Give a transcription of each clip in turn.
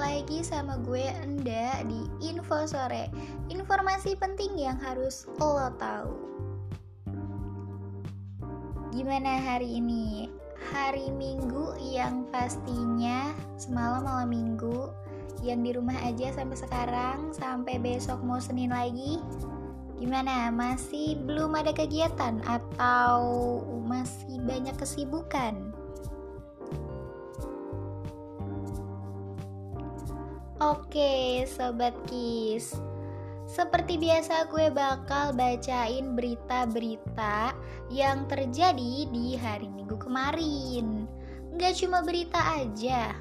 lagi sama gue Enda di Info Sore Informasi penting yang harus lo tahu Gimana hari ini? Hari Minggu yang pastinya semalam malam Minggu Yang di rumah aja sampai sekarang Sampai besok mau Senin lagi Gimana? Masih belum ada kegiatan atau masih banyak kesibukan? Oke, sobat Kis. Seperti biasa gue bakal bacain berita-berita yang terjadi di hari Minggu kemarin. Gak cuma berita aja.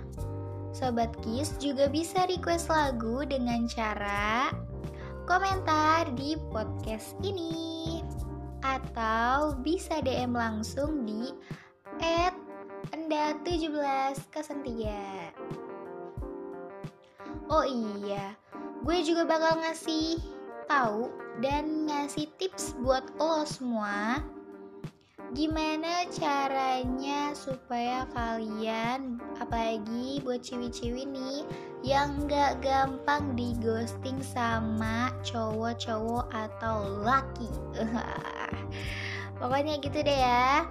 Sobat Kis juga bisa request lagu dengan cara komentar di podcast ini atau bisa DM langsung di @enda17 3 Oh iya, gue juga bakal ngasih tahu dan ngasih tips buat lo semua. Gimana caranya supaya kalian apalagi buat ciwi-ciwi nih yang gak gampang di ghosting sama cowok-cowok atau laki. Pokoknya gitu deh ya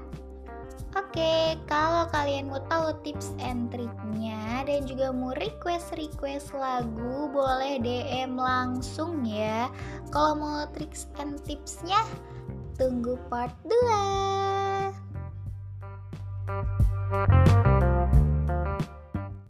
Oke, kalau kalian mau tahu tips and triknya dan juga mau request-request lagu, boleh DM langsung ya. Kalau mau tricks and tipsnya, tunggu part 2.